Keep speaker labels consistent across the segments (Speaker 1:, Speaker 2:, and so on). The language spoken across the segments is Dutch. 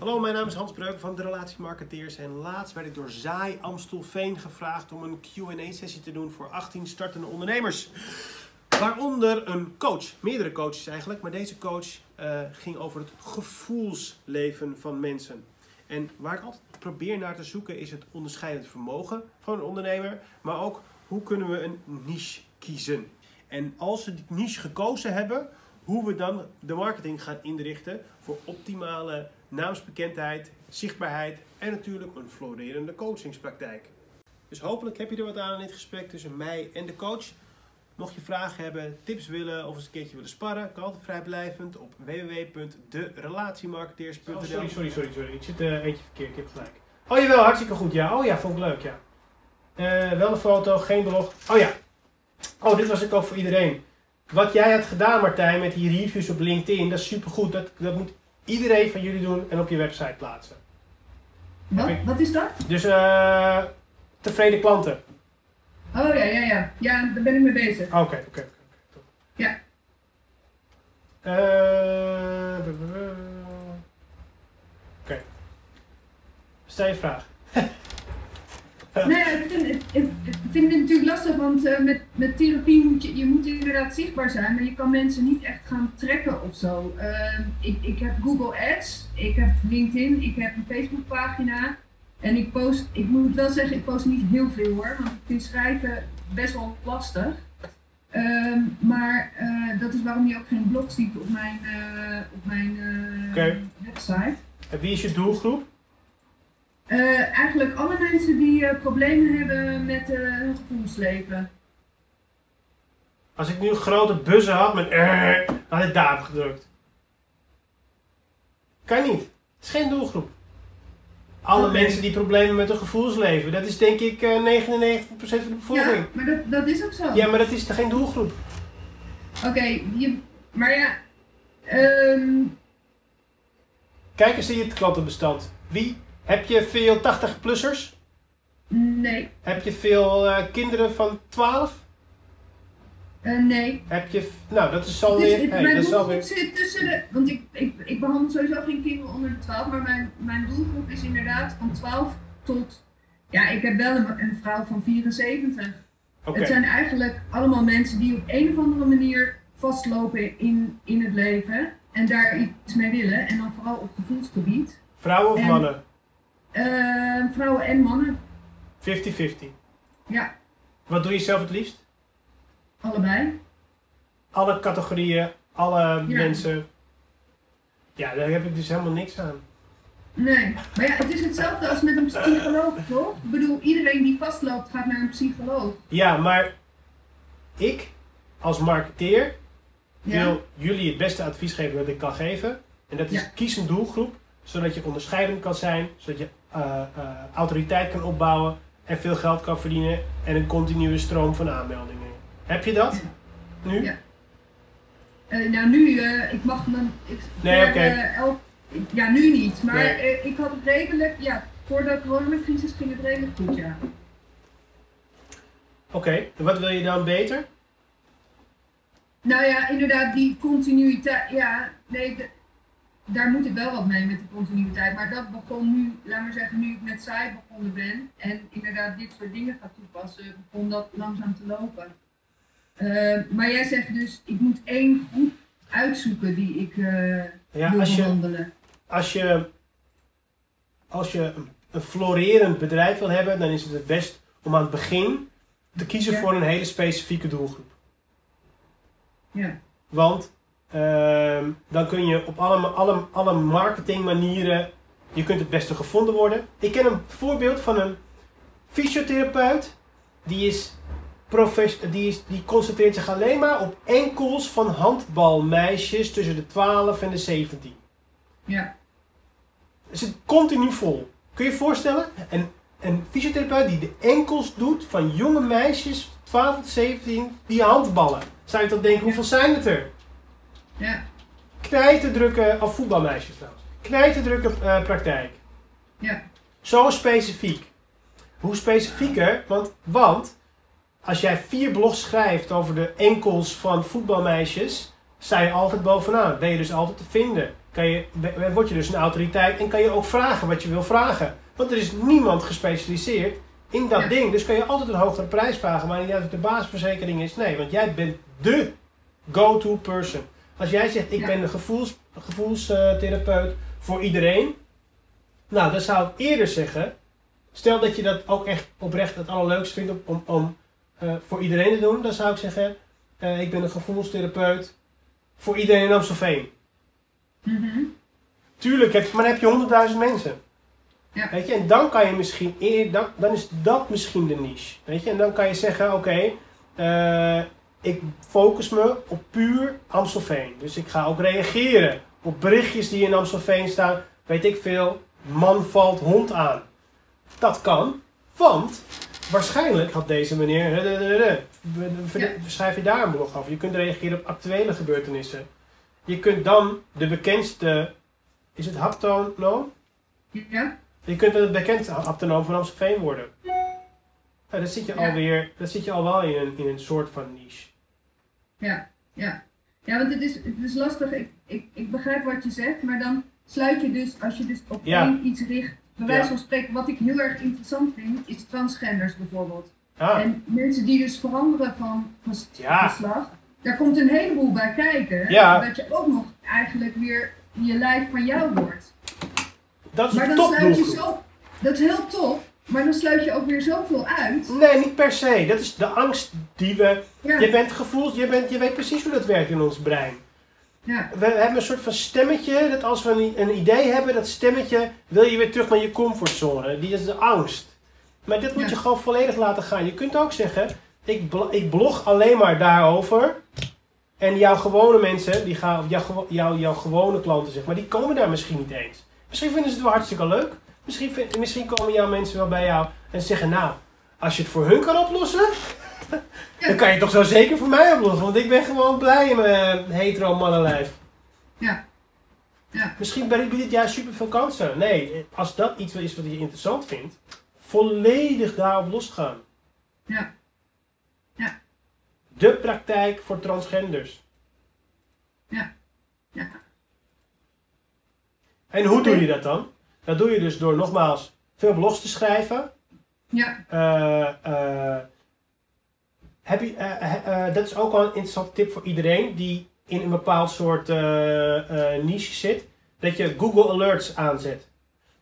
Speaker 1: Hallo, mijn naam is Hans Breuk van de Relatiemarketeers. En laatst werd ik door Zaai Amstelveen gevraagd om een Q&A-sessie te doen voor 18 startende ondernemers. Waaronder een coach, meerdere coaches eigenlijk, maar deze coach uh, ging over het gevoelsleven van mensen. En waar ik altijd probeer naar te zoeken is het onderscheidend vermogen van een ondernemer, maar ook hoe kunnen we een niche kiezen. En als we die niche gekozen hebben, hoe we dan de marketing gaan inrichten voor optimale naamsbekendheid, zichtbaarheid en natuurlijk een florerende coachingspraktijk. Dus hopelijk heb je er wat aan in dit gesprek tussen mij en de coach. Mocht je vragen hebben, tips willen of eens een keertje willen sparren, kan altijd vrijblijvend op www.derelatiemarketeers.nl.
Speaker 2: Oh, sorry, sorry, sorry, sorry. Ik zit uh, eentje verkeerd, ik heb gelijk. Oh jawel, hartstikke goed, ja. Oh ja, vond ik leuk, ja. Uh, wel een foto, geen blog. Oh ja. Oh, dit was ik ook voor iedereen. Wat jij had gedaan, Martijn, met die reviews op LinkedIn, dat is supergoed. Dat, dat moet iedereen van jullie doen en op je website plaatsen.
Speaker 3: Wat? Wat is dat?
Speaker 2: Dus uh, tevreden klanten.
Speaker 3: Oh ja, ja, ja. Ja, daar ben ik mee bezig.
Speaker 2: Oké, oké, oké.
Speaker 3: Ja.
Speaker 2: Uh, oké. Stel je vraag.
Speaker 3: Nee, ik vind, ik, ik vind het natuurlijk lastig, want uh, met, met therapie moet je, je moet inderdaad zichtbaar zijn, maar je kan mensen niet echt gaan trekken of zo. Uh, ik, ik heb Google Ads, ik heb LinkedIn, ik heb een Facebookpagina en ik post, ik moet wel zeggen, ik post niet heel veel hoor, want ik vind schrijven best wel lastig. Uh, maar uh, dat is waarom je ook geen blog ziet op mijn, op mijn
Speaker 2: okay.
Speaker 3: website.
Speaker 2: En wie is je doelgroep?
Speaker 3: Uh, eigenlijk alle mensen die uh, problemen hebben met uh, hun gevoelsleven.
Speaker 2: Als ik nu een grote buzzer had met eh, had ik daarop gedrukt. Kan niet. Het is geen doelgroep. Alle okay. mensen die problemen met hun gevoelsleven, dat is denk ik 99% van de bevolking.
Speaker 3: Ja, maar dat, dat is ook zo.
Speaker 2: Ja, maar dat is geen doelgroep.
Speaker 3: Oké, okay, maar ja. Um...
Speaker 2: Kijk eens in je klantenbestand. Wie heb je veel 80-plussers?
Speaker 3: Nee.
Speaker 2: Heb je veel uh, kinderen van 12?
Speaker 3: Uh, nee.
Speaker 2: Heb je, nou dat is zo dus, weer.
Speaker 3: Hey, mijn doelgroep weer... zit tussen de, want ik, ik, ik behandel sowieso geen kinderen onder de 12, maar mijn, mijn doelgroep is inderdaad van 12 tot, ja ik heb wel een, een vrouw van 74. Okay. Het zijn eigenlijk allemaal mensen die op een of andere manier vastlopen in, in het leven en daar iets mee willen en dan vooral op gevoelsgebied.
Speaker 2: Vrouwen of en, mannen?
Speaker 3: Uh, vrouwen en mannen.
Speaker 2: 50-50?
Speaker 3: Ja.
Speaker 2: Wat doe je zelf het liefst?
Speaker 3: Allebei.
Speaker 2: Alle categorieën, alle ja. mensen. Ja, daar heb ik dus helemaal niks aan.
Speaker 3: Nee, maar ja, het is hetzelfde als met een psycholoog, toch? Ik bedoel, iedereen die vastloopt gaat naar een psycholoog.
Speaker 2: Ja, maar ik als marketeer ja. wil jullie het beste advies geven dat ik kan geven. En dat is ja. kies een doelgroep, zodat je onderscheidend kan zijn, zodat je uh, uh, autoriteit kan opbouwen en veel geld kan verdienen en een continue stroom van aanmeldingen. Heb je dat? Nu?
Speaker 3: Ja. Uh, nou, nu, ik mag dan. Ik,
Speaker 2: nee, oké. Okay.
Speaker 3: ja, nu niet. Maar nee. ik had het redelijk, ja, voor de coronacrisis ging het redelijk goed, ja.
Speaker 2: Oké, okay. en wat wil je dan beter?
Speaker 3: Nou ja, inderdaad, die continuïteit. Ja, nee, de, daar moet ik wel wat mee met de continuïteit. Maar dat begon nu, laat maar zeggen, nu ik met saai begonnen ben en inderdaad dit soort dingen ga toepassen, begon dat langzaam te lopen. Uh, maar jij zegt dus, ik moet één groep uitzoeken die ik uh,
Speaker 2: ja,
Speaker 3: wil
Speaker 2: als je,
Speaker 3: behandelen.
Speaker 2: Als je, als je een florerend bedrijf wil hebben, dan is het het best om aan het begin te kiezen ja. voor een hele specifieke doelgroep.
Speaker 3: Ja.
Speaker 2: Want uh, dan kun je op alle, alle, alle marketingmanieren, je kunt het beste gevonden worden. Ik ken een voorbeeld van een fysiotherapeut, die, is die, is, die concentreert zich alleen maar op enkels van handbalmeisjes tussen de 12 en de 17.
Speaker 3: Ja.
Speaker 2: Het zit continu vol. Kun je je voorstellen? Een, een fysiotherapeut die de enkels doet van jonge meisjes, 12 tot 17, die handballen. Zou je toch denken, hoeveel zijn het er?
Speaker 3: Ja.
Speaker 2: Knijten drukke, of voetbalmeisjes trouwens. Knijten drukke uh, praktijk.
Speaker 3: Ja.
Speaker 2: Zo specifiek. Hoe specifieker? Want, want als jij vier blogs schrijft over de enkels van voetbalmeisjes, sta je altijd bovenaan. Ben je dus altijd te vinden. Kan je, word je dus een autoriteit en kan je ook vragen wat je wil vragen. Want er is niemand gespecialiseerd in dat
Speaker 3: Ja.
Speaker 2: ding. Dus kan je altijd een hogere prijs vragen. Maar niet uit of de basisverzekering is. Nee, want jij bent de go-to person. Als jij zegt, ik
Speaker 3: Ja.
Speaker 2: ben een gevoels, gevoelstherapeut voor iedereen. Nou, dan zou ik eerder zeggen... Stel dat je dat ook echt oprecht het allerleukste vindt om, om, eh, voor iedereen te doen. Dan zou ik zeggen, eh, ik ben een gevoelstherapeut voor iedereen in Amstelveen.
Speaker 3: Mhm.
Speaker 2: Tuurlijk, heb, maar dan heb je honderdduizend mensen.
Speaker 3: Ja.
Speaker 2: Weet je, en dan kan je misschien dan, dan is dat misschien de niche. Weet je, en dan kan je zeggen, oké, eh, ik focus me op puur Amstelveen. Dus ik ga ook reageren op berichtjes die in Amstelveen staan. Weet ik veel, man valt hond aan. Dat kan, want waarschijnlijk had deze meneer, schrijf je daar een blog over. Je kunt reageren op actuele gebeurtenissen. Je kunt dan de bekendste, is het haptonoom?
Speaker 3: Ja?
Speaker 2: Je kunt het bekendste haptonoom van Amstelveen worden. Dan zit je alweer, dan zit je al wel in een, in een soort van niche.
Speaker 3: Ja, ja. Ja, want het is, het is lastig. Ik, ik, ik begrijp wat je zegt, maar dan sluit je dus, als je dus op
Speaker 2: Ja.
Speaker 3: één iets richt, bij wijze van spreken, wat ik heel erg interessant vind, is transgenders bijvoorbeeld.
Speaker 2: Ah,
Speaker 3: En mensen die dus veranderen van geslacht, daar komt een heleboel bij kijken. Dat je ook nog eigenlijk weer je lijf van jou wordt.
Speaker 2: dat is
Speaker 3: Maar dan sluit je zo, dat is heel top, maar dan sluit je ook weer zoveel uit.
Speaker 2: Nee, niet per se. Dat is de angst die we...
Speaker 3: Ja,
Speaker 2: Je bent gevoels, je, bent, je weet precies hoe dat werkt in ons brein.
Speaker 3: ja,
Speaker 2: We hebben een soort van stemmetje, dat als we een, idee hebben, dat stemmetje wil je weer terug naar je comfortzone. Die is de angst. Maar dit moet
Speaker 3: Ja.
Speaker 2: je gewoon volledig laten gaan. Je kunt ook zeggen, ik, bl- ik blog alleen maar daarover. En jouw gewone mensen, die gaan, jouw, jouw, jouw gewone klanten zeg maar, die komen daar misschien niet eens. Misschien vinden ze het wel hartstikke leuk. Misschien, misschien komen jouw mensen wel bij jou en zeggen, nou, als je het voor hun kan oplossen, dan kan je het toch zo zeker voor mij oplossen. Want ik ben gewoon blij in mijn hetero mannenlijf.
Speaker 3: ja. Ja.
Speaker 2: Misschien biedt het juist super veel kansen. Nee, als dat iets is wat je interessant vindt, volledig daarop losgaan.
Speaker 3: Ja. Ja.
Speaker 2: De praktijk voor transgenders.
Speaker 3: Ja. Ja.
Speaker 2: En hoe doe je dat dan? Dat doe je dus door nogmaals veel blogs te schrijven.
Speaker 3: Ja,
Speaker 2: Eh, eh, heb je, eh, dat is ook wel een interessante tip voor iedereen die in een bepaald soort niche zit. Dat je Google Alerts aanzet.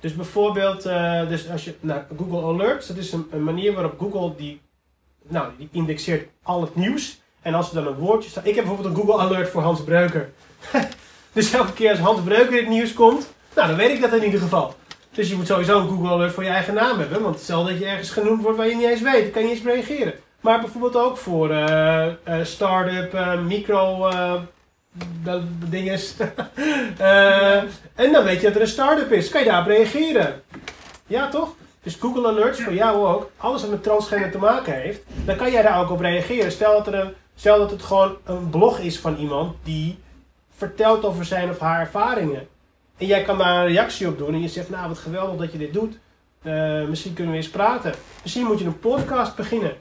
Speaker 2: Dus bijvoorbeeld, dus als je, nou, Google Alerts, dat is een, een manier waarop Google die, nou, die indexeert al het nieuws. En als er dan een woordje staat. Ik heb bijvoorbeeld een Google Alert voor Hans Breuker. dus elke keer als Hans Breuker in het nieuws komt, nou dan weet ik dat in ieder geval. Dus je moet sowieso een Google Alert voor je eigen naam hebben. Want stel dat je ergens genoemd wordt waar je niet eens weet, kan je eens reageren. Maar bijvoorbeeld ook voor eh, start-up, eh, micro dat en dan weet je dat er een start-up is. Kan je daarop reageren? Ja, toch? Dus Google Alerts voor jou ook. Alles wat met transgender te maken heeft, dan kan jij daar ook op reageren. Stel dat, er een, stel dat het gewoon een blog is van iemand die vertelt over zijn of haar ervaringen. En jij kan daar een reactie op doen en je zegt, nou wat geweldig dat je dit doet. Eh, misschien kunnen we eens praten. Misschien moet je een podcast beginnen.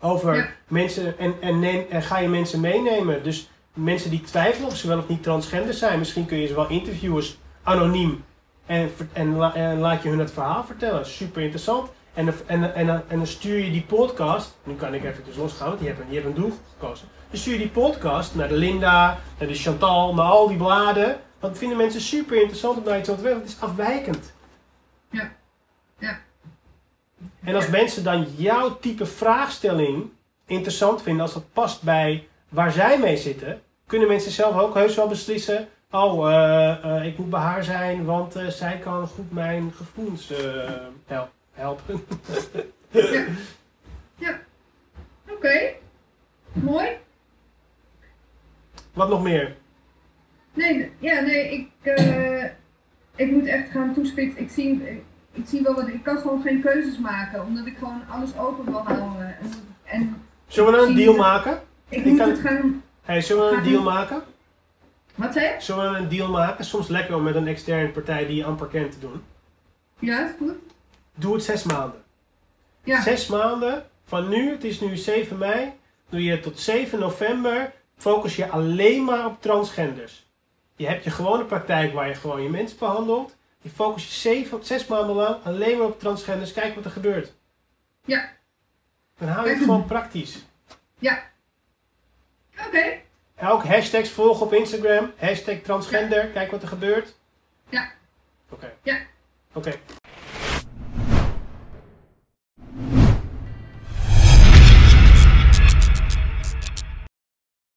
Speaker 2: Over
Speaker 3: Ja.
Speaker 2: mensen en, en, neem, en ga je mensen meenemen. Dus mensen die twijfelen of ze wel of niet transgender zijn. Misschien kun je ze wel interviewen anoniem. En, en, la- en laat je hun het verhaal vertellen. Super interessant. En, dan- en, en, en, dan stuur je die podcast. Nu kan ik even dus losgaan, want je hebt, een, je hebt een doel gekozen. Dan stuur je die podcast naar de Linda, naar de Chantal, naar al die bladen. Dat vinden mensen super interessant om naar iets over te weten. Het is afwijkend.
Speaker 3: Ja. Ja.
Speaker 2: En als mensen dan jouw type vraagstelling interessant vinden, als dat past bij waar zij mee zitten, kunnen mensen zelf ook heus wel beslissen. Oh, eh, eh, ik moet bij haar zijn, want eh, zij kan goed mijn gevoelens eh, hel- helpen.
Speaker 3: oké. Mooi.
Speaker 2: Wat nog meer?
Speaker 3: Nee, ja, nee, ik, eh, ik moet echt gaan toespitsen. Ik zie, ik zie wel wat, ik kan gewoon geen keuzes maken, omdat ik gewoon alles open wil houden. En, en
Speaker 2: Zullen we een deal maken?
Speaker 3: ik
Speaker 2: Ik
Speaker 3: moet
Speaker 2: kan-
Speaker 3: het gaan,
Speaker 2: Hey, zullen we een deal maken?
Speaker 3: wat zei je?
Speaker 2: Zullen we een deal maken? Soms lekker om met een externe partij die je amper kent te doen.
Speaker 3: Ja, is goed.
Speaker 2: Doe het zes maanden.
Speaker 3: Ja,
Speaker 2: Zes maanden van nu, het is nu 7 mei, doe je tot 7 november focus je alleen maar op transgenders. Je hebt je gewone praktijk waar je gewoon je mensen behandelt. Je focus je zeven, zes maanden lang alleen maar op transgenders. Kijk wat er gebeurt.
Speaker 3: Ja.
Speaker 2: Dan hou je het gewoon praktisch.
Speaker 3: Oké.
Speaker 2: Ook hashtags volgen op Instagram. Hashtag transgender. Kijk wat er gebeurt.
Speaker 3: Ja.
Speaker 2: Oké.
Speaker 3: Ja.
Speaker 2: Oké.